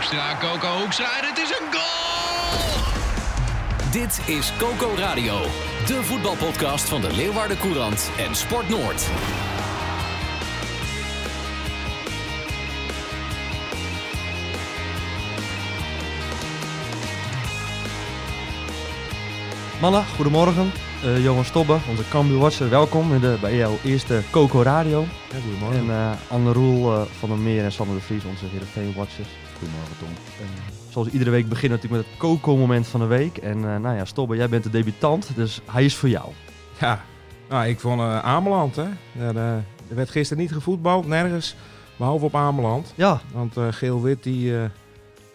Hoekstra, Coco Hoekstra en het is een goal! Dit is Coco Radio, de voetbalpodcast van de Leeuwarden Courant en Sport Noord. Mannen, goedemorgen. Eh Johan Stobbe, onze Cambuur Watcher, welkom in de, bij jouw eerste Coco Radio. Ja, goedemorgen. En eh Anne Roel eh, van der Meer en Sander de Vries, onze Heerenveen Zoals iedere week beginnen we natuurlijk met het Coco-moment van de week. En eh, nou ja, Stobbe, jij bent de debutant, dus hij is voor jou. Ja, nou, ik vond uh, Ameland, hè. Ja, de- er werd gisteren niet gevoetbald, nergens, behalve op Ameland. Ja, Want eh, Geel-Wit, die, eh,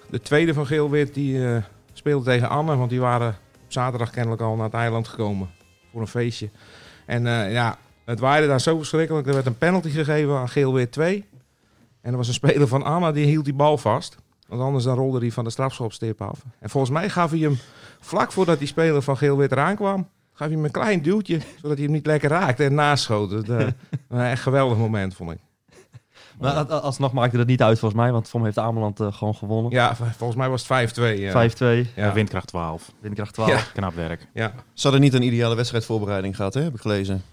de tweede van Geel-Wit, die eh, speelde tegen Anne. Want die waren op zaterdag kennelijk al naar het eiland gekomen voor een feestje. En eh, ja, het waaide daar zo verschrikkelijk. Er werd een penalty gegeven aan Geel-Wit 2. En er was een speler van Anne, die hield die bal vast. Want anders dan rolde hij van de strafschopstip af. En volgens mij gaf hij hem vlak voordat die speler van Geel-Wit eraan kwam... gaf hij hem een klein duwtje, zodat hij hem niet lekker raakte en naschoot. Het, eh, een echt geweldig moment, vond ik. maar a- alsnog maakte dat niet uit volgens mij, want voor mij heeft Ameland eh, gewoon gewonnen. Ja, volgens mij was het 5-2. ja. 5-2, Ja. Windkracht 12. windkracht 12. Ja. Knap werk. Ja. Ze hadden niet een ideale wedstrijdvoorbereiding gehad, hè? heb ik gelezen.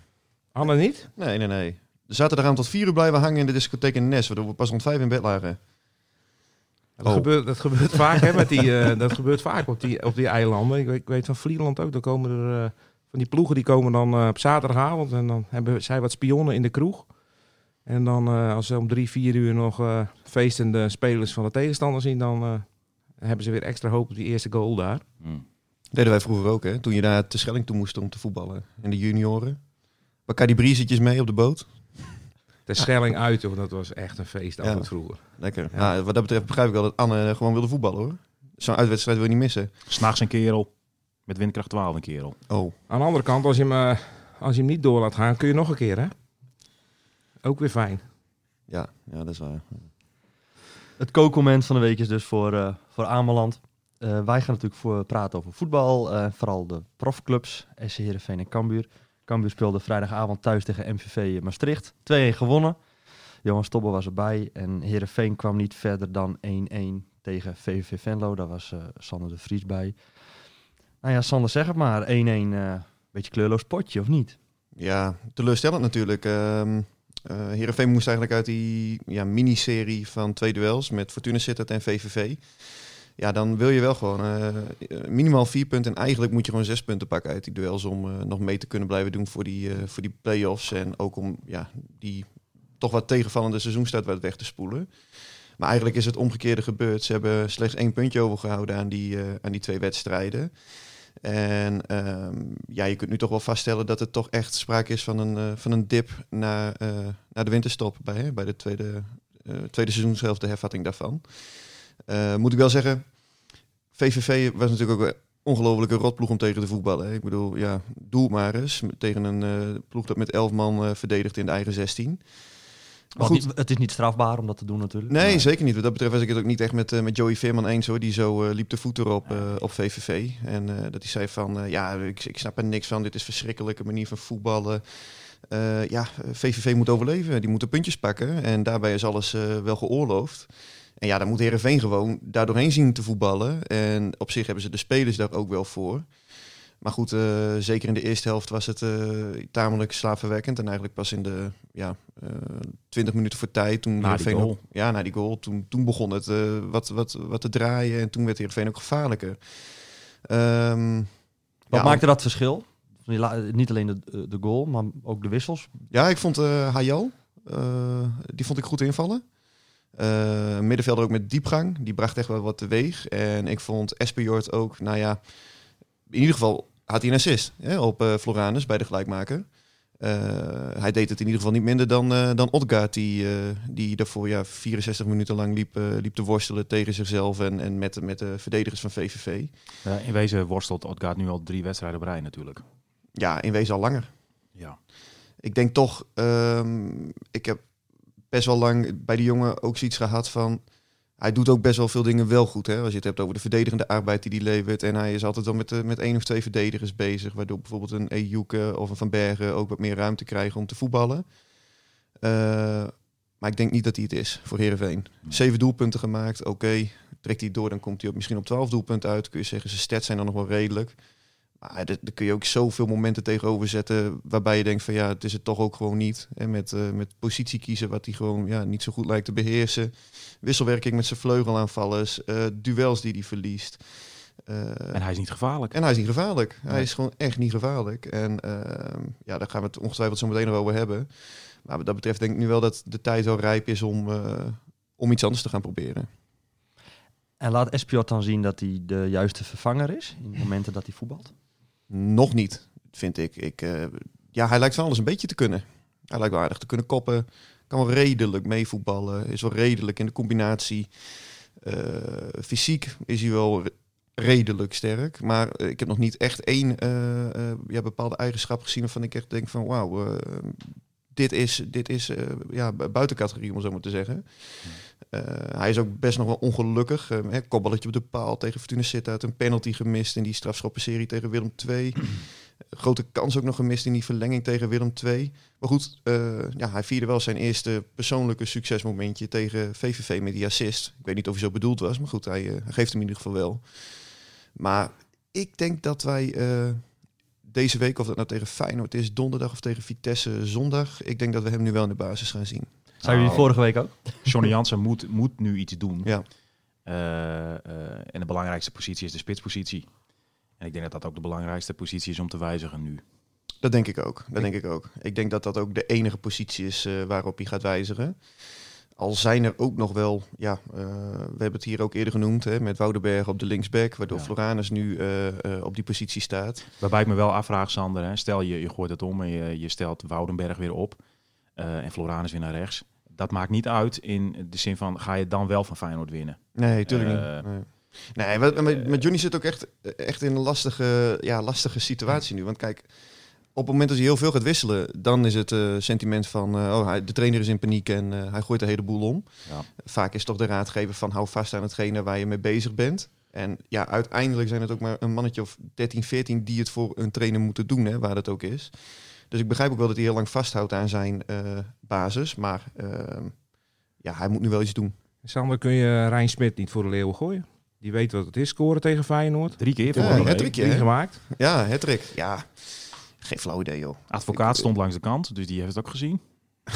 Anne niet? Nee, nee, nee. Zaten eraan tot vier uur blijven hangen in de discotheek in Nes, waardoor we pas rond vijf in bed lagen. Dat, Oh. gebeurt, dat gebeurt vaak, hè, met die, eh, dat gebeurt vaak op die, op die eilanden. Ik weet, ik weet van Vlieland ook, dan komen er eh, van die ploegen die komen dan eh, op zaterdagavond en dan hebben zij wat spionnen in de kroeg. En dan eh, als ze om drie, vier uur nog eh, feestende spelers van de tegenstander zien, dan eh, hebben ze weer extra hoop op die eerste goal daar. Deden wij vroeger ook, hè? Toen je daar te Schelling toe moest om te voetballen. In de junioren. Pakka die briezetjes mee op de boot. De Schelling uit, hoor, dat was echt een feest Ja. altijd vroeger. Lekker. Ja. Nou, wat dat betreft begrijp ik wel dat Anne eh, gewoon wilde voetballen, hoor. Zo'n uitwedstrijd wil je niet missen. S'nachts een kerel. Met windkracht 12 een kerel. Oh, Aan de andere kant, als je, hem, eh, als je hem niet door laat gaan, kun je nog een keer, hè? Ook weer fijn. ja, ja, dat is waar. Het Coco-moment van de week is dus voor, eh, voor Ameland. Eh, wij gaan natuurlijk voor praten over voetbal, eh, vooral de profclubs, SC Heerenveen en Cambuur. Cambuur speelde vrijdagavond thuis tegen MVV Maastricht. 2-1 gewonnen. Johan Stobbe was erbij en Heerenveen kwam niet verder dan 1-1 tegen VVV Venlo. Daar was eh, Sander de Vries bij. Nou ja, Sander, zeg het maar. 1-1, eh beetje kleurloos potje, of niet? Ja, teleurstellend natuurlijk. Eh Heerenveen moest eigenlijk uit die ja, miniserie van twee duels met Fortuna Sittard en VVV. Ja, dan wil je wel gewoon eh, minimaal vier punten. En eigenlijk moet je gewoon zes punten pakken uit die duels om eh, nog mee te kunnen blijven doen voor die, eh, voor die play-offs. En ook om ja, die toch wat tegenvallende seizoenstart weg te spoelen. Maar eigenlijk is het omgekeerde gebeurd. Ze hebben slechts één puntje overgehouden aan die, aan die twee wedstrijden. En ehm, ja, je kunt nu toch wel vaststellen dat er toch echt sprake is van een, van een dip naar, naar de winterstop bij, hè, bij de tweede, eh tweede seizoenshelft, de hervatting daarvan. Eh, moet ik wel zeggen, VVV was natuurlijk ook een ongelofelijke rotploeg om tegen te voetballen. Hè. Ik bedoel, ja, doe maar eens tegen een eh, ploeg dat met elf man eh, verdedigt in de eigen 16. Maar goed, het is niet strafbaar om dat te doen natuurlijk. Nee, Maar- zeker niet. Wat dat betreft was ik het ook niet echt met, met Joey Veerman eens hoor. Die zo liep de voet erop op VVV. En dat hij zei van, ja, ik, ik snap er niks van. Dit is een verschrikkelijke manier van voetballen. Ja, VVV moet overleven. Die moeten puntjes pakken. En daarbij is alles wel geoorloofd. En ja, dan moet Heerenveen gewoon daar doorheen zien te voetballen. En op zich hebben ze de spelers daar ook wel voor. Maar goed, eh, zeker in de eerste helft was het eh, tamelijk slaafverwekkend. En eigenlijk pas in de ja, eh 20 minuten voor tijd. Toen Na die Heerenveen goal. ook- ja, na die goal. Toen, toen begon het wat, wat, wat te draaien. En toen werd Heerenveen ook gevaarlijker. Ehm, Wat ja, maakte dat verschil? Die niet alleen de, de goal, maar ook de wissels. Ja, ik vond Hayal, die vond ik goed invallen. Eh middenvelder ook met diepgang, die bracht echt wel wat teweeg. En ik vond Espejord ook, nou ja, in ieder geval had hij een assist hè, op eh, Floranus bij de gelijkmaker. Eh, hij deed het in ieder geval niet minder dan, dan Odgaard, die, die daarvoor ja, 64 minuten lang liep, liep te worstelen tegen zichzelf en, en met, met de verdedigers van VVV. In wezen worstelt Odgaard nu al drie wedstrijden op rij natuurlijk. Ja, in wezen al langer. Ja. ik denk toch, ehm, ik heb best wel lang bij die jongen ook zoiets gehad van. Hij doet ook best wel veel dingen wel goed. Hè? Als je het hebt over de verdedigende arbeid die hij levert. En hij is altijd wel met, eh, met één of twee verdedigers bezig. Waardoor bijvoorbeeld een Ejuke of een Van Bergen ook wat meer ruimte krijgen om te voetballen. Eh, maar ik denk niet dat hij het is voor Heerenveen. Zeven doelpunten gemaakt, oké. Trekt hij door, dan komt hij op, misschien op twaalf doelpunten uit. Kun je zeggen, zijn stats zijn dan nog wel redelijk. Maar daar daar kun je ook zoveel momenten tegenover zetten waarbij je denkt van ja, het is het toch ook gewoon niet. En met, eh, met positie kiezen wat hij gewoon ja, niet zo goed lijkt te beheersen. Wisselwerking met zijn vleugelaanvallers. eh duels die hij verliest. Eh, En hij is niet gevaarlijk. en hij is niet gevaarlijk. Hij Nee. is gewoon echt niet gevaarlijk. En ehm, ja, daar gaan we het ongetwijfeld zo meteen nog over hebben. Maar wat dat betreft denk ik nu wel dat de tijd wel rijp is om, eh, om iets anders te gaan proberen. En laat Espiot dan zien dat hij de juiste vervanger is in de momenten dat hij voetbalt. Nog niet, vind ik. ik eh, ja, hij lijkt van alles een beetje te kunnen. Hij lijkt wel aardig te kunnen koppen. Kan wel redelijk meevoetballen. Is wel redelijk in de combinatie. Eh, fysiek is hij wel re- redelijk sterk. Maar eh, ik heb nog niet echt één ja, bepaalde eigenschap gezien waarvan ik echt denk van wauw, dit is, dit is eh, ja, bu- buiten categorie om zo maar te zeggen. Eh, hij is ook best nog wel ongelukkig. Uh, hè, kopballetje op de paal tegen Fortuna Sittard. Een penalty gemist in die strafschoppenserie tegen Willem II. Grote kans ook nog gemist in die verlenging tegen Willem II. Maar goed, eh, ja, hij vierde wel zijn eerste persoonlijke succesmomentje tegen VVV met die assist. Ik weet niet of hij zo bedoeld was, maar goed, hij, eh, hij geeft hem in ieder geval wel. Maar ik denk dat wij eh, deze week, of dat nou tegen Feyenoord is, donderdag of tegen Vitesse zondag, ik denk dat we hem nu wel in de basis gaan zien. Zijn jullie vorige week ook? Johnny Jansen moet, moet nu iets doen. Ja. Eh, eh, en de belangrijkste positie is de spitspositie. En ik denk dat dat ook de belangrijkste positie is om te wijzigen nu. Dat denk ik ook. Dat denk ik ook. Ik denk dat dat ook de enige positie is eh, waarop hij gaat wijzigen. Al zijn er ook nog wel, ja, eh, we hebben het hier ook eerder genoemd, hè, met Woudenberg op de linksback, waardoor Ja. Floranus nu eh, eh, op die positie staat. Waarbij ik me wel afvraag, Sander. Hè, stel je, je gooit het om en je, je stelt Woudenberg weer op. en Floranus weer naar rechts. Dat maakt niet uit in de zin van, ga je dan wel van Feyenoord winnen? Nee, tuurlijk niet. Nee. Nee, met Johnny zit ook echt, echt in een lastige, ja, lastige situatie nu. Want kijk, op het moment dat hij heel veel gaat wisselen, dan is het eh, sentiment van, eh, oh, hij, de trainer is in paniek en eh, hij gooit de hele boel om. Ja. Vaak is toch de raadgever van, hou vast aan hetgene waar je mee bezig bent. En ja, uiteindelijk zijn het ook maar een mannetje of 13, 14 die het voor een trainer moeten doen, hè, waar dat ook is. Dus ik begrijp ook wel dat hij heel lang vasthoudt aan zijn eh, basis. Maar ehm, ja, hij moet nu wel iets doen. Sander, kun je Rijn Smit niet voor de leeuwen gooien? Die weet wat het is, scoren tegen Feyenoord. Drie keer Ja, het trickje, Drie gemaakt. Ja, Hattrick. Ja, geen flauw idee, joh. Advocaat Ik- stond langs de kant, dus die heeft het ook gezien.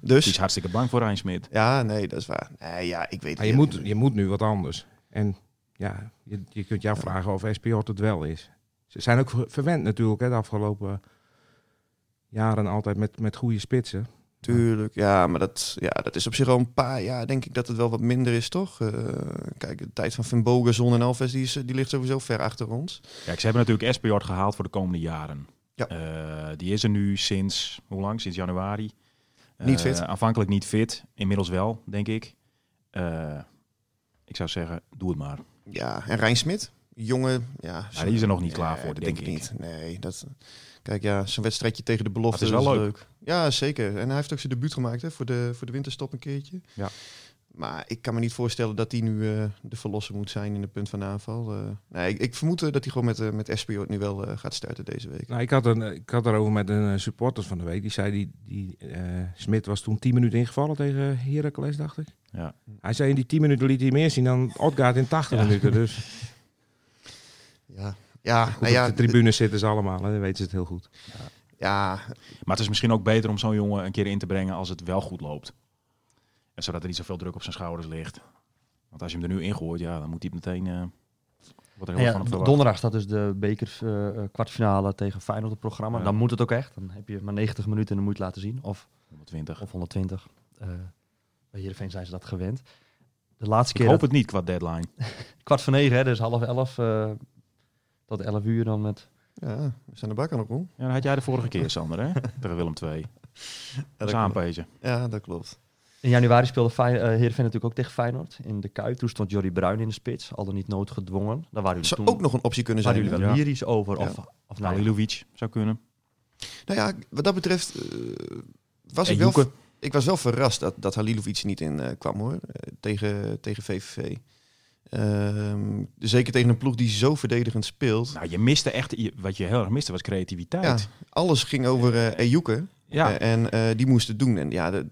Die Dus, is hartstikke bang voor Rijn Smit. ja, nee, dat is waar. Nee, ja, ik weet Maar je, moet, je moet nu wat anders. En ja, je, je kunt je afvragen of SPJ het wel is. Ze zijn ook ver- verwend natuurlijk hè, de afgelopen jaren altijd met, met goede spitsen. Tuurlijk, ja, maar dat, ja, dat is op zich al een paar jaar, denk ik dat het wel wat minder is, toch? Eh, kijk, de tijd van Van Bogason en Alves, die, is, die ligt sowieso ver achter ons. Kijk, ze hebben natuurlijk Espejord gehaald voor de komende jaren. Ja. Eh, die is er nu sinds, hoe lang? Sinds januari. Niet Eh, fit. Aanvankelijk niet fit, inmiddels wel, denk ik. Eh, ik zou zeggen, doe het maar. Ja, en Rijn Smit, jongen, ja. Die is er nog niet klaar voor, denk ik. niet. Nee, dat... Kijk, ja, zo'n wedstrijdje tegen de belofte Dat is wel leuk. Ja, zeker. En hij heeft ook zijn debuut gemaakt hè, voor, de, voor de winterstop een keertje. Ja. Maar ik kan me niet voorstellen dat hij nu eh, de verlosser moet zijn in de punt van aanval. Eh, nee, ik, ik vermoed eh, dat hij gewoon met, eh met Espio nu wel gaat starten deze week. Nou, ik, had een, ik had erover met een supporter van de week. Die zei, die, die eh, Smit was toen 10 minuten ingevallen tegen Heracles, dacht ik. Ja. Hij zei in die 10 minuten liet hij meer zien dan Odgaard in 80 minuten. Dus Ja, ja, goed, nou ja, op de tribune zitten ze allemaal, hè, dan weten ze het heel goed. ja, Maar het is misschien ook beter om zo'n jongen een keer in te brengen als het wel goed loopt. En zodat er niet zoveel druk op zijn schouders ligt. Want als je hem er nu ingooit, ja, dan moet hij meteen... eh, Wordt er heel ja, van donderdag staat dus de beker eh, eh, kwartfinale tegen Feyenoord op het programma. Ja. Dan moet het ook echt. Dan heb je maar 90 minuten en dan moet je het laten zien. Of, 120. of 120. Eh bij Heerenveen zijn ze dat gewend. De laatste Ik keer hoop dat- het niet qua deadline. kwart voor negen, hè, dus half elf eh, tot elf uur dan met... Ja, we zijn de bak aan. Ja, dat had jij de vorige keer, Sander, hè? Tegen Willem II. Ja, Dat. Ja, dat klopt. In januari speelde Fey- eh, Heerenveen natuurlijk ook tegen Feyenoord in de Kuip. Toen stond Jordi Bruin in de spits, al dan niet noodgedwongen. Daar waren jullie Zou toen ook nog een optie kunnen waren zijn. jullie hè? wel Ja. lyrisch over. Of, Ja. of nou, ja, Halilovic zou kunnen. Nou ja, wat dat betreft eh, was En ik wel, ik was wel verrast dat, dat Halilovic niet in eh, kwam hoor, tegen, tegen VVV. Ehm, zeker tegen een ploeg die zo verdedigend speelt. Nou, je miste echt... je- Wat je heel erg miste was ja, creativiteit. alles ging over eh Ejuke Ja. En eh, die moest het doen. En ja, de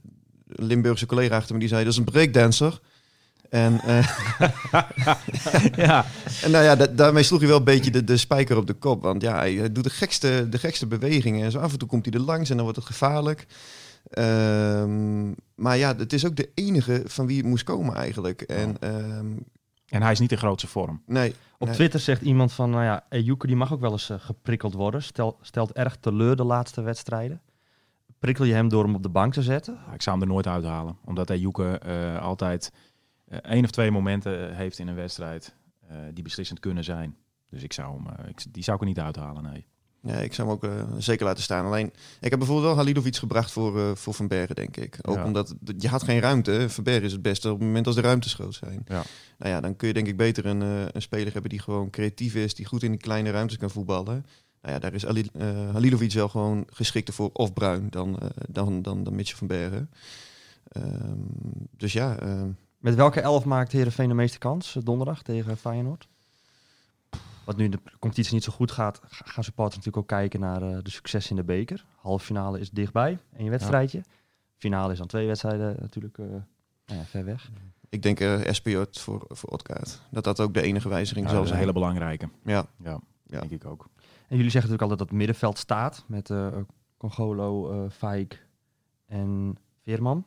Limburgse collega achter me die zei, dat is een breakdancer. En, eh, ja. en nou ja, da- daarmee sloeg hij wel een beetje de, de spijker op de kop. Want ja, hij, doet de gekste, de gekste bewegingen. En zo af en toe komt hij er langs en dan wordt het gevaarlijk. Ehm, maar ja, het is ook de enige van wie het moest komen eigenlijk. En ehm, En hij is niet in grootste vorm. nee, Op nee. Twitter zegt iemand van, nou ja, Ejuke die mag ook wel eens eh, geprikkeld worden. Stel, stelt erg teleur de laatste wedstrijden. Prikkel je hem door hem op de bank te zetten? Ja, Ik zou hem er nooit uithalen. Omdat hij Joeke eh, altijd eh, één of twee momenten eh, heeft in een wedstrijd eh, die beslissend kunnen zijn. Dus ik zou hem, eh, ik, die zou ik er niet uithalen, nee. Nee, ik zou hem ook zeker laten staan. Alleen, ik heb bijvoorbeeld wel Halilovic gebracht voor, eh, voor Van Bergen, denk ik. Ook Ja. omdat je had geen ruimte. Van Bergen is het beste op het moment als de ruimtes groot zijn. Ja. Nou ja, dan kun je denk ik beter een, eh, een speler hebben die gewoon creatief is, die goed in die kleine ruimtes kan voetballen. Nou ja, daar is Ali, eh, Halilovic wel gewoon geschikter voor of Bruin dan, eh, dan, dan, dan Mitchell van Bergen. Ehm, dus ja, ehm, Met welke elf maakt Heerenveen de meeste kans eh, donderdag tegen Feyenoord? Wat nu de competitie niet zo goed gaat, ga- gaan supporters natuurlijk ook kijken naar de succes in de beker. Halve finale is dichtbij, één wedstrijdje. Finale is dan twee wedstrijden natuurlijk eh, nou ja, ver weg. ik denk uh, SPJ voor, voor Otkaart. Dat dat ook de enige wijziging Ja, zal dat is een zijn. hele belangrijke. Ja. Ja, Ja. denk ik ook. En jullie zeggen natuurlijk altijd dat het middenveld staat met eh Congolo, eh Faik en Veerman.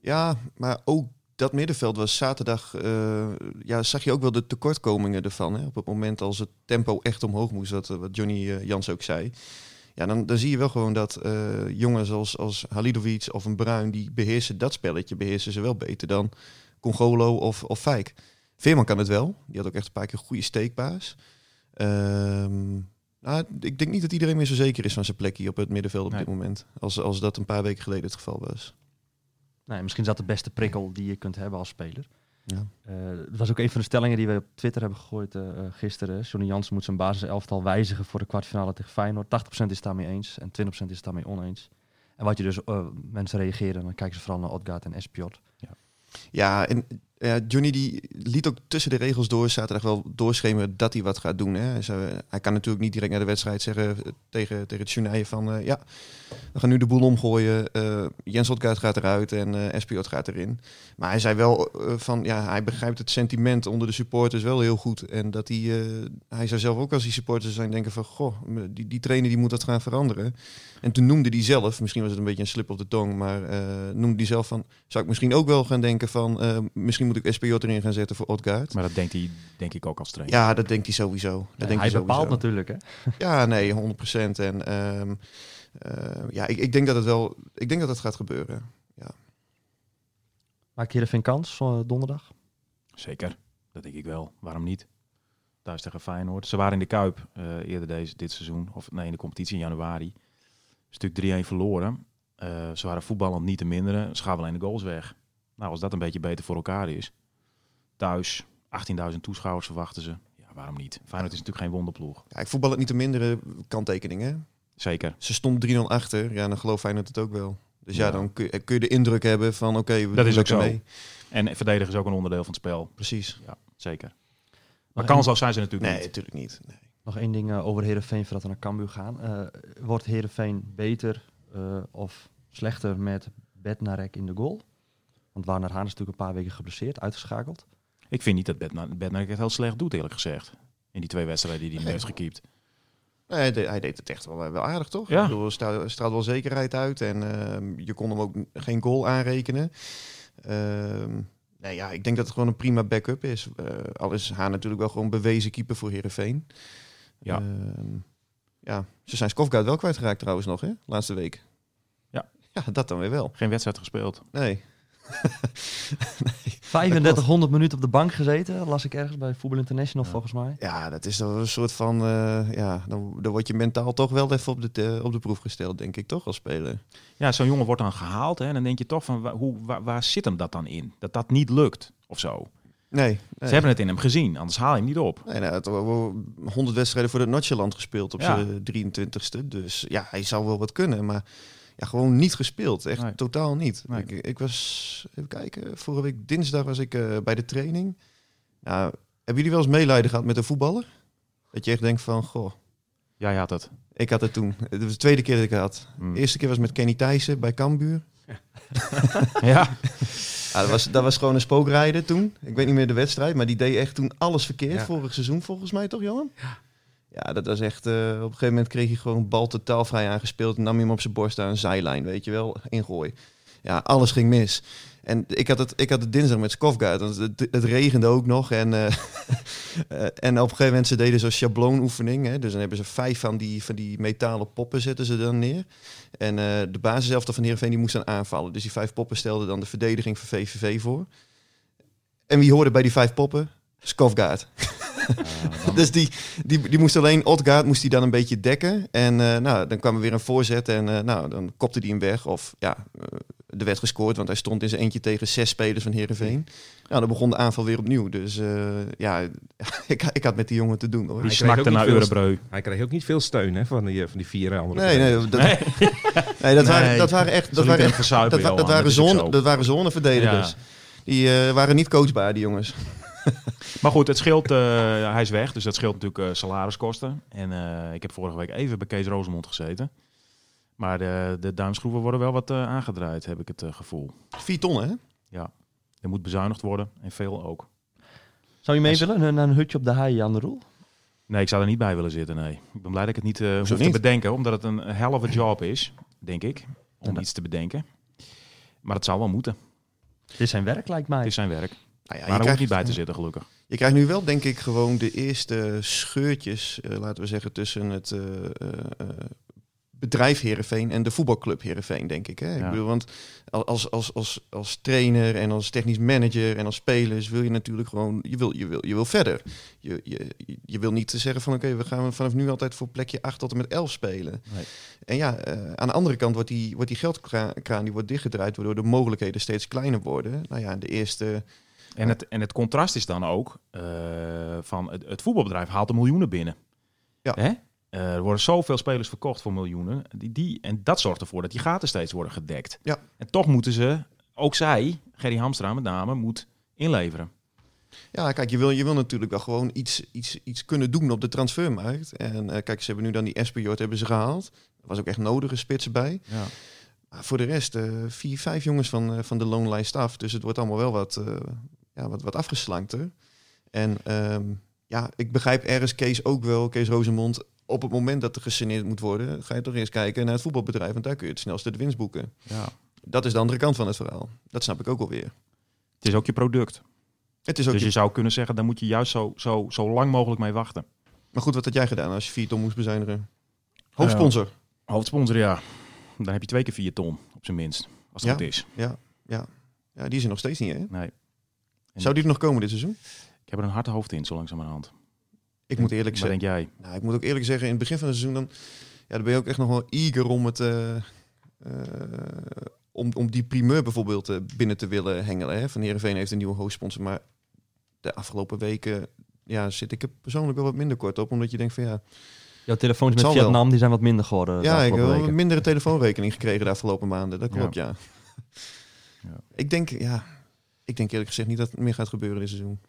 Ja, maar ook dat middenveld was zaterdag. eh, ja, zag je ook wel de tekortkomingen ervan. Hè? Op het moment als het tempo echt omhoog moest, wat, wat Johnny Jans ook zei. Ja, dan, dan zie je wel gewoon dat jongens als, als Halidovic of een Bruin, die beheersen dat spelletje, beheersen ze wel beter dan Congolo of, of Fijk. Veerman kan het wel. Die had ook echt een paar keer goede steekbaas. Ehm, nou, ik denk niet dat iedereen meer zo zeker is van zijn plekje op het middenveld op Nee. dit moment. Als, als dat een paar weken geleden het geval was. Ja, misschien is dat de beste prikkel die je kunt hebben als speler. Ja. Eh, dat was ook een van de stellingen die we op Twitter hebben gegooid eh, eh, gisteren. Johnny Jansen moet zijn basiselftal wijzigen voor de kwartfinale tegen Feyenoord. 80% is daarmee eens en 20% is daarmee oneens. En wat je dus, mensen reageren, dan kijken ze vooral naar Odgaard en Espiot. Ja, en ja, Johnny die liet ook tussen de regels door zaterdag wel doorschemeren dat hij wat gaat doen. Hè. Hij, hij kan natuurlijk niet direct naar de wedstrijd zeggen eh, tegen, tegen het Journaille van... eh, ja, we gaan nu de boel omgooien. eh, Jens Otgaard gaat eruit en eh Espiot gaat erin. Maar hij zei wel eh, van... Ja, hij begrijpt het sentiment onder de supporters wel heel goed. En dat hij... eh, hij zou zelf ook als die supporters zijn denken van... Goh, die, die trainer die moet dat gaan veranderen. En toen noemde hij zelf, misschien was het een beetje een slip op de tong... maar eh, noemde hij zelf van... Zou ik misschien ook wel gaan denken van... eh, misschien moet ik SPJ erin gaan zetten voor Odgaard. Maar dat denkt hij denk ik ook als trainer. Ja, dat denkt hij sowieso. Dat Ja, denkt hij hij bepaalt sowieso. natuurlijk, hè? Ja, nee, 100 procent. En ehm, eh, ja, ik, ik denk dat het wel... Ik denk dat het gaat gebeuren. Maakt Heerenveen kans eh, donderdag? Zeker, dat denk ik wel. Waarom niet? Thuis tegen Feyenoord. Ze waren in de Kuip eh, eerder deze, dit seizoen, of nee, in de competitie in januari. Stuk 3-1 verloren. Eh, ze waren voetballend niet te minderen. Ze gaven alleen de goals weg. Nou, als dat een beetje beter voor elkaar is. Thuis, 18.000 toeschouwers verwachten ze. Ja, waarom niet? Feyenoord is natuurlijk geen wonderploeg. Ja, ik voetbal het niet te mindere kanttekeningen. Zeker. Ze stond 3-0 achter. Ja, dan geloof Feyenoord het ook wel. Dus ja, Ja. dan kun, kun je de indruk hebben van... Oké, we Dat doen is ook zo. mee. En verdedigen is ook een onderdeel van het spel. Precies. Ja, zeker. Maar Nog kansloos zijn ze natuurlijk Nee, niet. natuurlijk niet. Nee. Nog één ding eh, over Heerenveen voordat we naar Cambuur gaan. Eh, wordt Heerenveen beter eh, of slechter met Bednarek in de goal? Want Warner Haan is natuurlijk een paar weken geblesseerd, uitgeschakeld. Ik vind niet dat Bednar Bednar het heel slecht doet, eerlijk gezegd. In die twee wedstrijden die hij Nee. heeft gekiept. Nee, hij deed- hij deed het echt wel, wel aardig, toch? Ja. Ik bedoel, stra- straalt wel zekerheid uit. En ehm, je kon hem ook geen goal aanrekenen. Ehm, Nee, ja, ik denk dat het gewoon een prima backup is. Eh al is Haan natuurlijk wel gewoon bewezen keeper voor Herenveen. Ja. ja, ze zijn Skofgoud wel kwijtgeraakt trouwens nog, hè? Laatste week. Ja. Ja, dat dan weer wel. Geen wedstrijd gespeeld. Nee. 3500 minuten op de bank gezeten, las ik ergens bij Voetbal International volgens mij. Ja, dat is een soort van... eh, ja, dan, dan word je mentaal toch wel even op de, te- op de proef gesteld, denk ik, toch, als speler. Ja, zo'n jongen wordt dan gehaald. Hè, en dan denk je toch van, waar, hoe, waar, waar zit hem dat dan in? Dat dat niet lukt of zo. Nee. nee. Ze hebben het in hem gezien, anders haal je hem niet op. Nee, nou, het hebben 100 wedstrijden voor het Notjeland gespeeld op Ja. zijn 23ste. Dus ja, hij zou wel wat kunnen, maar ja, gewoon niet gespeeld. Echt Nee. totaal niet. Nee. Ik, ik was, even kijken, vorige week dinsdag was ik eh, bij de training. Nou, hebben jullie wel eens meelijden gehad met een voetballer? Dat je echt denkt van, goh, Jij had het. ik had het toen. Het was de tweede keer dat ik het had. Hmm. De eerste keer was met Kenny Thijssen bij Cambuur. Ja. Ja, dat, was, dat was gewoon een spookrijder toen. Ik weet niet meer de wedstrijd, maar die deed echt toen alles verkeerd. Ja. Vorig seizoen volgens mij toch, Johan? Ja. Ja, dat was echt... eh, op een gegeven moment kreeg hij gewoon bal totaal vrij aangespeeld. En nam hij hem op zijn borst aan een zijlijn, weet je wel. Ingooi. Ja, alles ging mis. En ik had het, ik had het dinsdag met Skofgaard. Het, het regende ook nog. En, eh, eh, en op een gegeven moment, ze deden zo'n schabloonoefening. Hè, dus dan hebben ze vijf van die, van die metalen poppen zetten ze dan neer. En de basiselftal van Heerenveen die moest dan aanvallen. Dus die vijf poppen stelden dan de verdediging van VVV voor. En wie hoorde bij die vijf poppen? Skofgaard. dus die, die, die moest alleen, Odgaard moest hij dan een beetje dekken. En eh, nou, dan kwam er weer een voorzet en eh, nou, dan kopte hij hem weg. Of ja, eh, er werd gescoord, want hij stond in zijn eentje tegen zes spelers van Heerenveen. Nou, dan begon de aanval weer opnieuw. Dus eh, ja, ik, ik had met die jongen te doen hoor. Die Hij kreeg smakte ook niet naar veel- Eurebreu. Hij kreeg ook niet veel steun hè, van, die, van die vier andere Nee, nee, dat, Nee. nee, dat, Waren, dat waren echt... Dat waren, echt dat, dat, waren zone, zo. dat waren zoneverdedigers. Ja. Die eh, waren niet coachbaar, die jongens. Maar goed, het scheelt, eh, hij is weg, dus dat scheelt natuurlijk eh, salariskosten. En eh, ik heb vorige week even bij Kees Rosemond gezeten. Maar de, de duimschroeven worden wel wat eh, aangedraaid, heb ik het eh, gevoel. Vier ton, hè? Er moet bezuinigd worden en veel ook. Zou je mee En- willen naar een hutje op de hei aan de Roel? Nee, ik zou er niet bij willen zitten, nee. Ik ben blij dat ik het niet eh hoef niet? te bedenken, omdat het een hell of a job is, denk ik, om Ja. iets te bedenken. Maar het zou wel moeten. Het is zijn werk, lijkt mij. Het is zijn werk. Nou ja, maar je er hoeft niet bij te zitten, gelukkig. Je krijgt nu wel, denk ik, gewoon de eerste scheurtjes, eh, laten we zeggen, tussen het eh, eh, bedrijf Heerenveen en de voetbalclub Heerenveen, denk ik. Hè? Ja. ik bedoel, want als, als, als, als trainer en als technisch manager en als spelers wil je natuurlijk gewoon, je wil, je wil, je wil verder. Je, je, je wil niet zeggen van oké, we gaan vanaf nu altijd voor plekje 8 tot en met 11 spelen. Nee. En ja, aan de andere kant wordt die, wordt die geldkraan die wordt dichtgedraaid, waardoor de mogelijkheden steeds kleiner worden. Nou ja, de eerste... En het, en het contrast is dan ook eh, van het, het voetbalbedrijf haalt de miljoenen binnen. Ja. Hè? Eh, er worden zoveel spelers verkocht voor miljoenen. Die, die, en dat zorgt ervoor dat die gaten steeds worden gedekt. Ja. En toch moeten ze, ook zij, Gerry Hamstra met name, moet inleveren. Ja, kijk, je wil, je wil natuurlijk wel gewoon iets, iets, iets kunnen doen op de transfermarkt. En eh, kijk, ze hebben nu dan die Espejord hebben ze gehaald. Er was ook echt nodige spitsen bij. Ja. Maar voor de rest, vier, vijf jongens van, van de loonlijst af. Dus het wordt allemaal wel wat, ja, wat, wat afgeslankter. En ehm, ja, ik begrijp ergens Kees ook wel, Kees Rozemond. Op het moment dat er gesaneerd moet worden, ga je toch eerst kijken naar het voetbalbedrijf. Want daar kun je het snelste de winst boeken. Ja. Dat is de andere kant van het verhaal. Dat snap ik ook alweer. Het is ook je product. Het is ook dus je- je zou kunnen zeggen, daar moet je juist zo, zo, zo lang mogelijk mee wachten. Maar goed, wat had jij gedaan als je vier ton moest bezuinigen? Hoofdsponsor. Hoofdsponsor, ja. Dan heb je twee keer vier ton, op zijn minst. Als Ja. goed is. Ja, ja. ja, die is er nog steeds niet, hè? Nee. Zou die er nog komen dit seizoen? Ik heb er een hard hoofd in, zo langzamerhand. Ik moet eerlijk zeggen. denk jij? Nou, ik moet ook eerlijk zeggen, in het begin van het seizoen dan, ja, dan ben je ook echt nog wel eager om het, eh, eh, om, om die primeur bijvoorbeeld eh, binnen te willen hengelen. Hè? Van Heerenveen heeft een nieuwe hoofdsponsor, maar de afgelopen weken ja, zit ik er persoonlijk wel wat minder kort op, omdat je denkt van ja, Jouw telefoons met wel. Vietnam die zijn wat minder geworden. de ja, ik heb wel een mindere telefoonrekening gekregen de afgelopen maanden. Dat klopt, ja. Ja. Ik denk, ja, ik denk eerlijk gezegd niet dat het meer gaat gebeuren dit seizoen.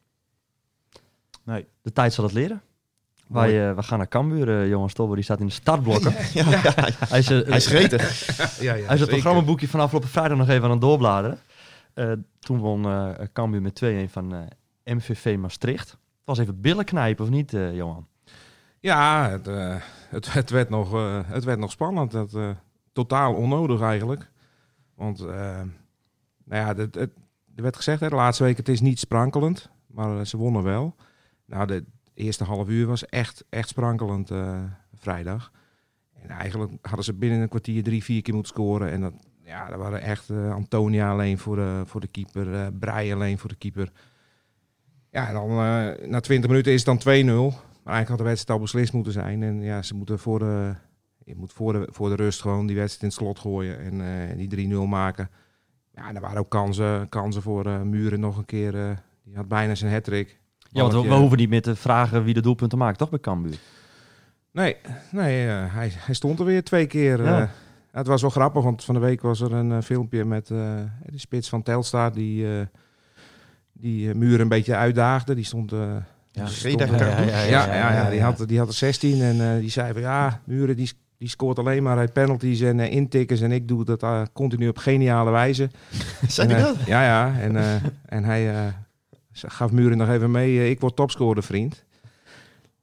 Nee. De tijd zal het leren. Wij, eh, we gaan naar Cambuur, eh, Johan Stobber, die staat in de startblokken. Ja, ja, Hij is, eh, hij is gretig. ja, ja, Hij is het zeker. programmaboekje van afgelopen vrijdag nog even aan het doorbladeren. Eh, toen won eh Cambuur met 2-1 van eh, MVV Maastricht. Het was even billen knijpen, of niet, eh, Johan? Ja, het, het, het, werd nog, het werd nog spannend. Eh, totaal onnodig eigenlijk. Want eh, nou ja, het, het, er werd gezegd, hè, de laatste week, het is niet sprankelend. Maar eh, ze wonnen wel. Nou, de eerste half uur was echt, echt sprankelend eh, vrijdag. En eigenlijk hadden ze binnen een kwartier drie, vier keer moeten scoren. En dat, ja, dat waren echt eh, Antonia alleen voor de, voor de keeper. eh Breij alleen voor de keeper. Ja, dan na 20 minuten is het dan 2-0. Maar eigenlijk had de wedstrijd al beslist moeten zijn. En ja, ze moeten voor de, je moet voor de, voor de rust gewoon die wedstrijd in het slot gooien. En die 3-0 maken. Ja, en er waren ook kansen, kansen voor eh, Muren nog een keer. eh, die had bijna zijn hat-trick. Ja, want we, we hoeven niet meer te vragen wie de doelpunten maakt, toch bij Cambuur? Nee, nee eh, hij, hij stond er weer twee keer. Ja. eh. het was wel grappig, want van de week was er een filmpje met eh, de spits van Telstar die, eh, die Muren een beetje uitdaagde. Die stond... eh, Ja, stond- ja, ja, ja, die, had, die had er 16 en eh, die zei van ja, Muren die, die scoort alleen maar uit penalties en eh, intikkers en ik doe dat eh, continu op geniale wijze. Hij eh, dat? Ja, ja. En, eh, en hij eh, gaf Muren nog even mee, eh, ik word topscorer vriend.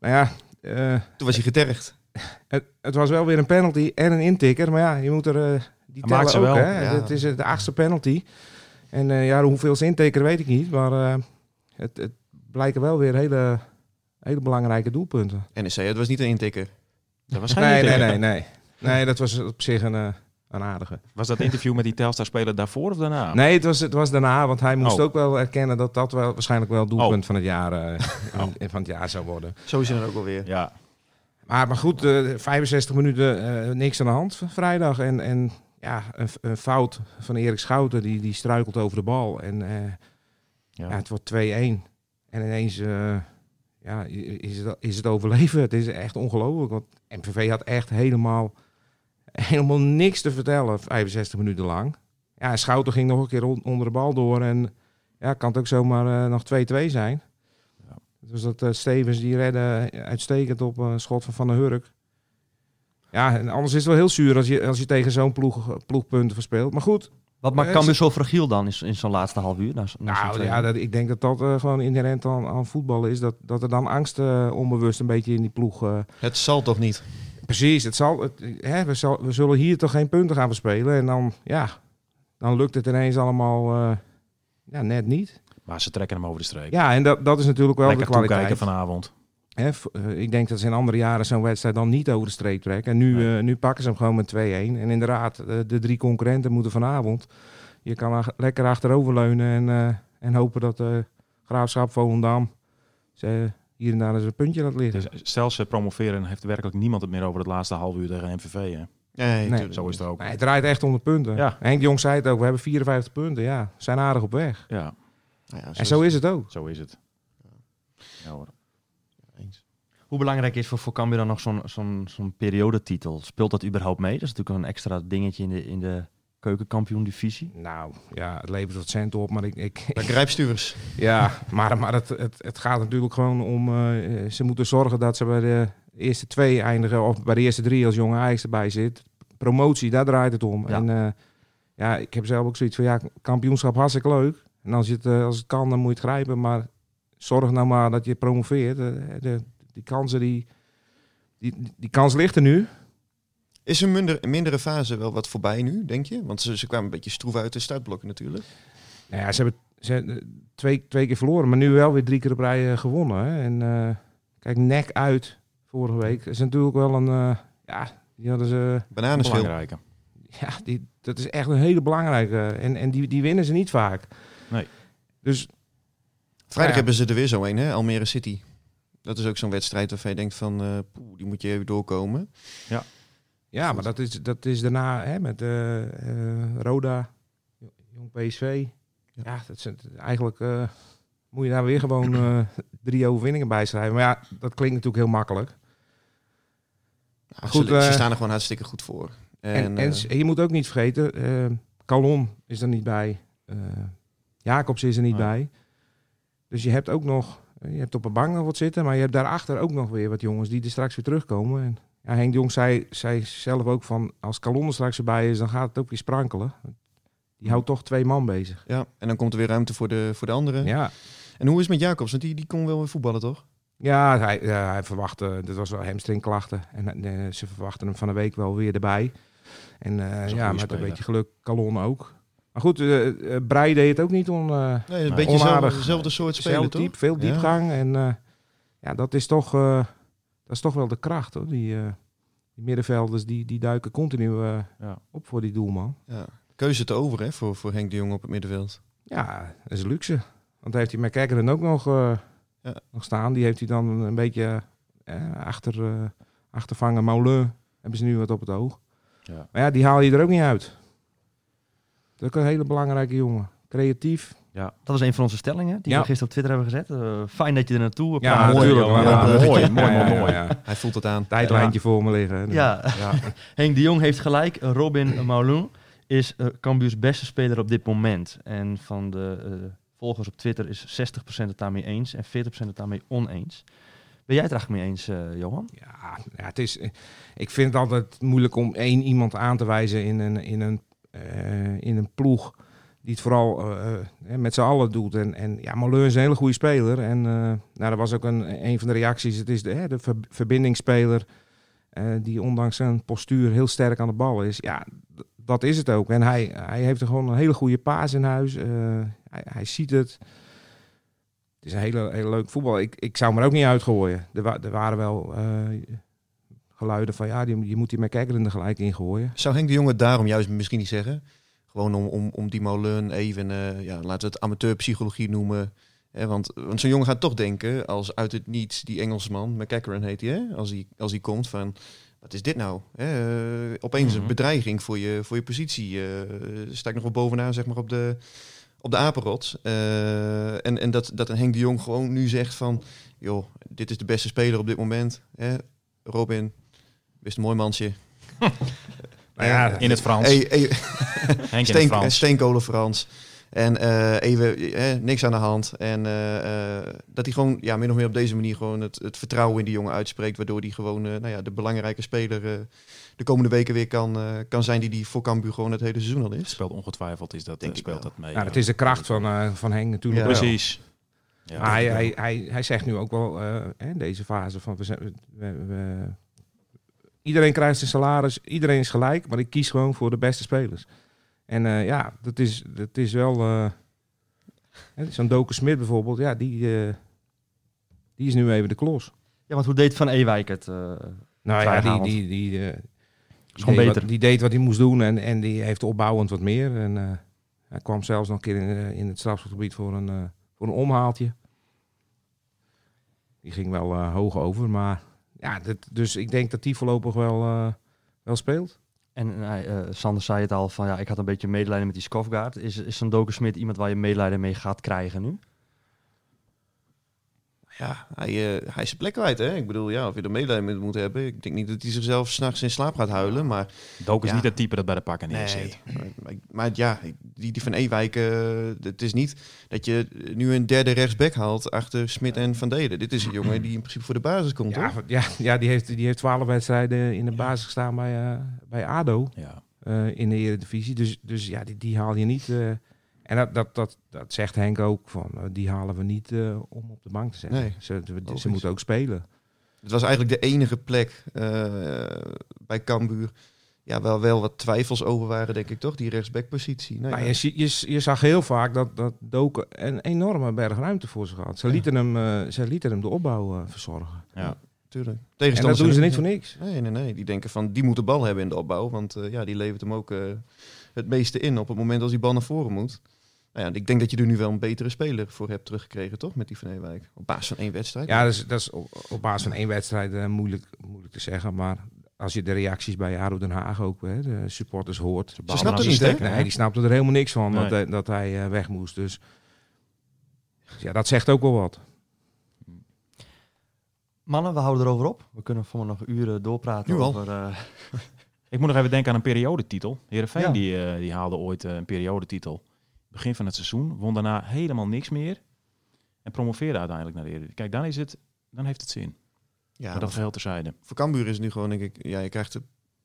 Nou ja, eh, Toen was hij getergd. het, het was wel weer een penalty en een intikker. Maar ja, je moet er... eh die tellen ze ook, wel. hè. Ja. Het is eh, de achtste penalty. En eh, ja, hoeveel ze intekenen weet ik niet. Maar eh, het, het blijken wel weer hele, hele belangrijke doelpunten. NEC, het was niet een intikker. Dat was geen Nee, nee, nee, nee. Nee, dat was op zich een, eh, een aardige. Was dat interview met die Telstar-speler daarvoor of daarna? Nee, het was, het was daarna. Want hij moest Oh. ook wel erkennen dat dat wel, waarschijnlijk wel het doelpunt Oh. van, het jaar, eh, Oh. van het jaar zou worden. Zo is het ook alweer. Ja, Maar, maar goed, eh, 65 minuten eh, niks aan de hand vrijdag. En, en ja, een, een fout van Erik Schouten, die, die struikelt over de bal. En eh, ja. ja, het wordt 2-1. En ineens eh, ja, is, het, is het overleven. Het is echt ongelooflijk. Want MVV had echt helemaal, helemaal niks te vertellen, 65 minuten lang. Ja, en Schouten ging nog een keer on- onder de bal door. En ja, kan het ook zomaar eh, nog 2-2 zijn. Ja. Dus dat eh, Stevens die redde uitstekend op een schot van Van der Hurk. Ja, en anders is het wel heel zuur als je, als je tegen zo'n ploeg, ploegpunten verspeelt. Maar goed, Wat maakt Eh, Cambuur zo fragiel dan in, in zo'n laatste half uur? Na, na zo'n Nou ja, dat, ik denk dat dat eh, gewoon inherent aan, aan voetballen is. Dat, dat er dan angst eh, onbewust een beetje in die ploeg... eh, Het zal toch niet? precies, het zal, het, hè, we, zal, we zullen hier toch geen punten gaan verspelen. En dan, ja, dan lukt het ineens allemaal eh, ja, net niet. maar ze trekken hem over de streep. Ja, en dat, dat is natuurlijk wel Lekker de kwaliteit. toekijken vanavond. Hè, eh, ik denk dat ze in andere jaren zo'n wedstrijd dan niet over de streep trekken. En nu, Nee. eh, nu pakken ze hem gewoon met 2-1. En inderdaad, eh, de drie concurrenten moeten vanavond... Je kan ach- lekker achteroverleunen en, eh, en hopen dat eh Graafschap, Volendam... ze hier en daar eens een puntje laat liggen. Dus stel ze promoveren, heeft werkelijk niemand het meer over het laatste half uur tegen MVV. Hè? Nee, Zo is het ook. Nee, het draait echt om de punten. Ja. Henk de Jong zei het ook, we hebben 54 punten. Ja, we zijn aardig op weg. Ja, Nou ja, En zo is het ook. zo is het. Ja, hoor. Hoe belangrijk is voor, voor Cambuur dan nog zo'n zo'n zo'n periodetitel? Speelt dat überhaupt mee? Dat is natuurlijk een extra dingetje in de, in de keukenkampioen-divisie. Nou, ja, het levert wat cent op, maar ik... ik grijpstuurs. ja, maar, maar het, het, het gaat natuurlijk gewoon om... eh, ze moeten zorgen dat ze bij de eerste twee eindigen... of bij de eerste drie als jonge Ajax erbij zit. Promotie, daar draait het om. Ja. En eh, ja, ik heb zelf ook zoiets van... Ja, kampioenschap hartstikke leuk. En als, je het, eh, als het kan, dan moet je het grijpen. Maar zorg nou maar dat je promoveert. De, die kansen, die, die, die kans ligt er nu. Is een minder, mindere fase wel wat voorbij nu, denk je? Want ze, ze kwamen een beetje stroef uit de startblokken natuurlijk. Nou ja, ze hebben, ze hebben eh, twee, twee keer verloren, maar nu wel weer drie keer op rij eh, gewonnen. Hè. En eh, kijk, nek uit vorige week. is natuurlijk wel een... eh, ja, die hadden ze... Bananenschil. Belangrijke. Ja, die, dat is echt een hele belangrijke. En, en die, die winnen ze niet vaak. Nee. Dus Vrijdag Ja. hebben ze er weer zo een, hè? Almere City. Dat is ook zo'n wedstrijd waarvan je denkt van, poeh, die moet je even doorkomen. ja, maar dat is, dat is daarna hè, met eh, eh, Roda, Jong PSV. Ja. Ja, dat zijn eigenlijk... moet je daar weer gewoon drie overwinningen bij schrijven. Maar ja, dat klinkt natuurlijk heel makkelijk. Nou, Goed, ze, ze staan er gewoon hartstikke goed voor. En, En, je moet ook niet vergeten, Calon is er niet bij. Jacobs is er niet bij. Dus je hebt ook nog, je hebt op een bank nog wat zitten, maar je hebt daarachter ook nog weer wat jongens die er straks weer terugkomen. En ja, Henk de Jong zei, zei zelf ook van, als Calon er straks erbij is, dan gaat het ook weer sprankelen. Die houdt toch twee man bezig. ja, en dan komt er weer ruimte voor de, voor de anderen. Ja, En hoe is het met Jacobs? Want die, die kon wel weer voetballen, toch? ja hij, ja, hij verwachtte, dat was wel hamstringklachten. En eh, ze verwachten hem van de week wel weer erbij. En eh, ja, met een beetje geluk, Calon ook. Maar goed, eh eh, Breij deed het ook niet on, eh, Nee, een beetje onaardig. dezelfde, soort spelen, Zelfde toch? diep, veel Ja. diepgang. En eh, ja, dat is, toch, eh, dat is toch wel de kracht hoor. Die, eh, die middenvelders die, die duiken continu eh, Ja. op voor die doelman. Ja. Keuze te over hè, voor, voor Henk de Jong op het middenveld. Ja, dat is luxe. Want heeft hij McKaggeren ook nog, eh, Ja. nog staan. Die heeft hij dan een beetje eh, achter, eh achtervangen. Moulin hebben ze nu wat op het oog. Ja. Maar ja, die haal je er ook niet uit. Dat is ook een hele belangrijke jongen. Creatief. Dat was een van onze stellingen die Ja. we gisteren op Twitter hebben gezet. Eh, fijn dat je er naartoe Ja. Johan. Ja, Ja, mooi, mooi, Ja, mooi, ja, mooi, ja, mooi. ja. Hij voelt het aan. Tijdlijntje voor me liggen. Ja. Henk de Jong heeft gelijk. Robin Moulin is uh, Cambuurs beste speler op dit moment. En van de eh, volgers op Twitter is 60% het daarmee eens en 40% het daarmee oneens. Ben jij het er eigenlijk mee eens, eh, Johan? Ja, ja, het is, ik vind het altijd moeilijk om één iemand aan te wijzen in een, in een, eh, in een ploeg die het vooral eh, eh, met z'n allen doet. En, en ja, Moleur is een hele goede speler. En eh, nou, dat was ook een, een van de reacties. Het is de, de ver- verbindingsspeler eh, die ondanks zijn postuur heel sterk aan de bal is. Ja, dat is het ook. En hij, hij heeft gewoon een hele goede paas in huis. Eh, hij, hij ziet het. Het is een hele, hele leuk voetbal. Ik, ik zou hem er ook niet uitgooien. Er, wa- waren wel eh, geluiden van ja, die, je moet die McKaggeren er gelijk in gooien. Zou Henk de Jong het daarom juist misschien niet zeggen? Gewoon om, om, om die Molen even, eh, ja, laten we het amateurpsychologie noemen. Hè, want want zo'n jongen gaat toch denken, als uit het niets die Engelsman, McCackeren heet hij, hè? Als, hij, als hij komt van, wat is dit nou? Hè? eh, opeens een Mhm. bedreiging voor je, voor je positie. eh sta ik nog wel bovenaan, zeg maar, op de, op de apenrots. Eh, en en dat, dat een Henk de Jong gewoon nu zegt van, joh, dit is de beste speler op dit moment. Hè? Robin, best een mooi mansje. Nou ja, Eh, In het Frans. Hey, hey, Henk in het Steen, Frans. steenkolen Frans. En eh, even eh, niks aan de hand. En eh, eh, dat hij gewoon ja, min of meer op deze manier gewoon het, het vertrouwen in die jongen uitspreekt. Waardoor hij gewoon eh, nou ja, de belangrijke speler eh, de komende weken weer kan, eh, kan zijn die die voor Cambuur gewoon het hele seizoen al is. Speelt ongetwijfeld, is dat, Denk eh, ik speelt dat mee. ja, dat is de kracht van, eh, van Henk natuurlijk Ja. Precies. Ja, hij, hij, hij, hij zegt nu ook wel eh, in deze fase van we zijn, we, we- iedereen krijgt zijn salaris, iedereen is gelijk, maar ik kies gewoon voor de beste spelers. En eh, ja, dat is, dat is wel. eh, Zo'n Doken Smit bijvoorbeeld, ja, die, eh, die is nu even de klos. Ja, want hoe deed Van Ewijk het? Nou ja, die, die, die, die gewoon deed beter. Wat, die deed wat hij moest doen en, en die heeft opbouwend wat meer. En hij kwam zelfs nog een keer in, in het strafgebied voor een, voor een omhaaltje. Die ging wel hoog over, maar ja, dus ik denk dat die voorlopig wel, eh, wel speelt. En eh, Sander zei het al, van ja, ik had een beetje medelijden met die Skofgaard. Is, is zo'n Doken Smit iemand waar je medelijden mee gaat krijgen nu? Ja, hij, eh, hij is zijn plek kwijt. Hè? Ik bedoel, ja, of je er medelijden mee moet hebben. Ik denk niet dat hij zichzelf s'nachts in slaap gaat huilen. Maar Dook is Ja. niet het type dat bij de pakken neerzit. Nee, maar, maar, maar ja, die, die van Ewijk, eh, het is niet dat je nu een derde rechtsback haalt achter Smit en Van Delen. Dit is een jongen die in principe voor de basis komt, Ja, ja, ja die, heeft, die heeft twaalf wedstrijden in de basis gestaan bij, eh, bij ADO. Ja. eh, in de Eredivisie. Dus, dus ja, die, die haal je niet. En dat, dat, dat, dat zegt Henk ook. Van, eh, die halen we niet eh, om op de bank te zetten. Nee, ze, ze, moeten ook spelen. Het was eigenlijk de enige plek eh, bij Cambuur. Ja, wel, wel wat twijfels over waren, denk ik toch? Die rechtsbackpositie. Nou, Nou, ja. je, je, je zag heel vaak dat, dat Doken een enorme berg ruimte voor zich had. Ze Ja. lieten hem, ze lieten hem de opbouw verzorgen. Ja. tuurlijk. En dat doen ze niet voor niks. Nee, nee, nee. Die denken van, die moet de bal hebben in de opbouw. Want ja, die levert hem ook het meeste in op het moment als die bal naar voren moet. Nou ja, ik denk dat je er nu wel een betere speler voor hebt teruggekregen, toch? Met die van Ewijk. Op basis van één wedstrijd. Ja, dat is, dat is op, op basis van één wedstrijd eh, moeilijk, moeilijk te zeggen. Maar als je de reacties bij ADO Den Haag ook, hè, de supporters hoort. Ze snapt het niet, hè? Nee, die snapte er helemaal niks van dat, Nee. hij- dat hij eh, weg moest. Dus ja, dat zegt ook wel wat. Mannen, we houden erover op. We kunnen voor nog uren doorpraten Nu al. over... eh, Ik moet nog even denken aan een periodetitel. Heerenveen Ja. die, eh, die haalde ooit een periodetitel. Begin van het seizoen. Won daarna helemaal niks meer. En promoveerde uiteindelijk naar de Eredivisie. Kijk, dan, is het, dan heeft het zin. ja maar dat geheel terzijde. voor Cambuur is het nu gewoon, denk ik... Ja, je krijgt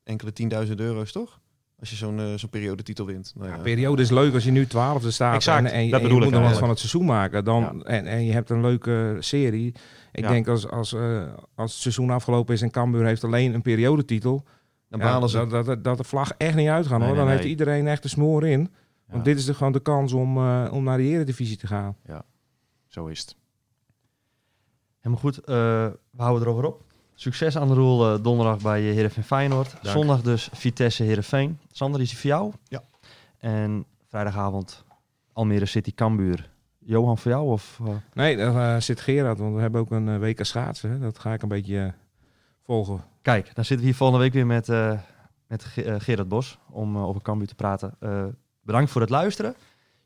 enkele tienduizend euro's, toch? Als je zo'n eh, zo'n periodetitel wint. Nou, Ja, ja. periode is leuk als je nu twaalfde staat Exact, en, dat en je bedoel moet ik nog wat van het seizoen maken. Dan, Ja. en, en je hebt een leuke serie. Ik Ja. denk als, als, eh, als het seizoen afgelopen is en Cambuur heeft alleen een periodetitel... Dan ja, balen ze. dat, dat, dat de vlag echt niet uitgaan Nee, hoor. Dan nee. heeft iedereen echt de smoor in. Want dit is de, gewoon de kans om, eh, om naar de Eredivisie te gaan. Zo is het. Helemaal goed. eh, we houden erover op. Succes aan de roel eh, donderdag bij Heerenveen Feyenoord. Zondag dus Vitesse Heerenveen. Sander, is die voor jou? Ja. En vrijdagavond Almere City Cambuur. Johan voor jou? Of, eh, Nee, daar zit Gerard, want we hebben ook een eh, WK schaatsen. hè. Dat ga ik een beetje volgen. Kijk, dan zitten we hier volgende week weer met, eh, met Ge- Gerard Bos om over Cambuur te praten. Bedankt voor het luisteren.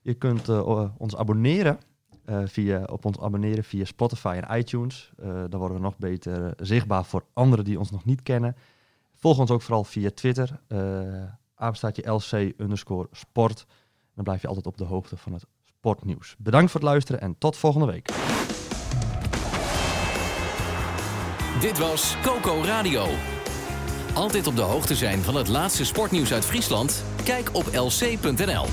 Je kunt eh, ons abonneren eh, via, op ons abonneren via Spotify en iTunes. Eh, dan worden we nog beter zichtbaar voor anderen die ons nog niet kennen. Volg ons ook vooral via Twitter. apenstaartje LC underscore sport. Dan blijf je altijd op de hoogte van het sportnieuws. Bedankt voor het luisteren en tot volgende week. Dit was Coco Radio. Altijd op de hoogte zijn van het laatste sportnieuws uit Friesland? Kijk op lc.nl.